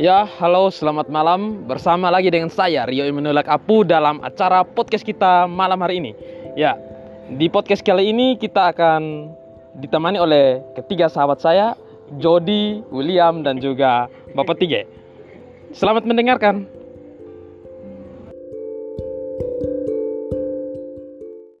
Ya, halo, selamat malam. Bersama lagi dengan saya Rio Imanulak Apu dalam acara podcast kita malam hari ini. Ya, di podcast kali ini kita akan ditemani oleh ketiga sahabat saya, Jody, William, dan juga Bapak Tige. Selamat mendengarkan. thank you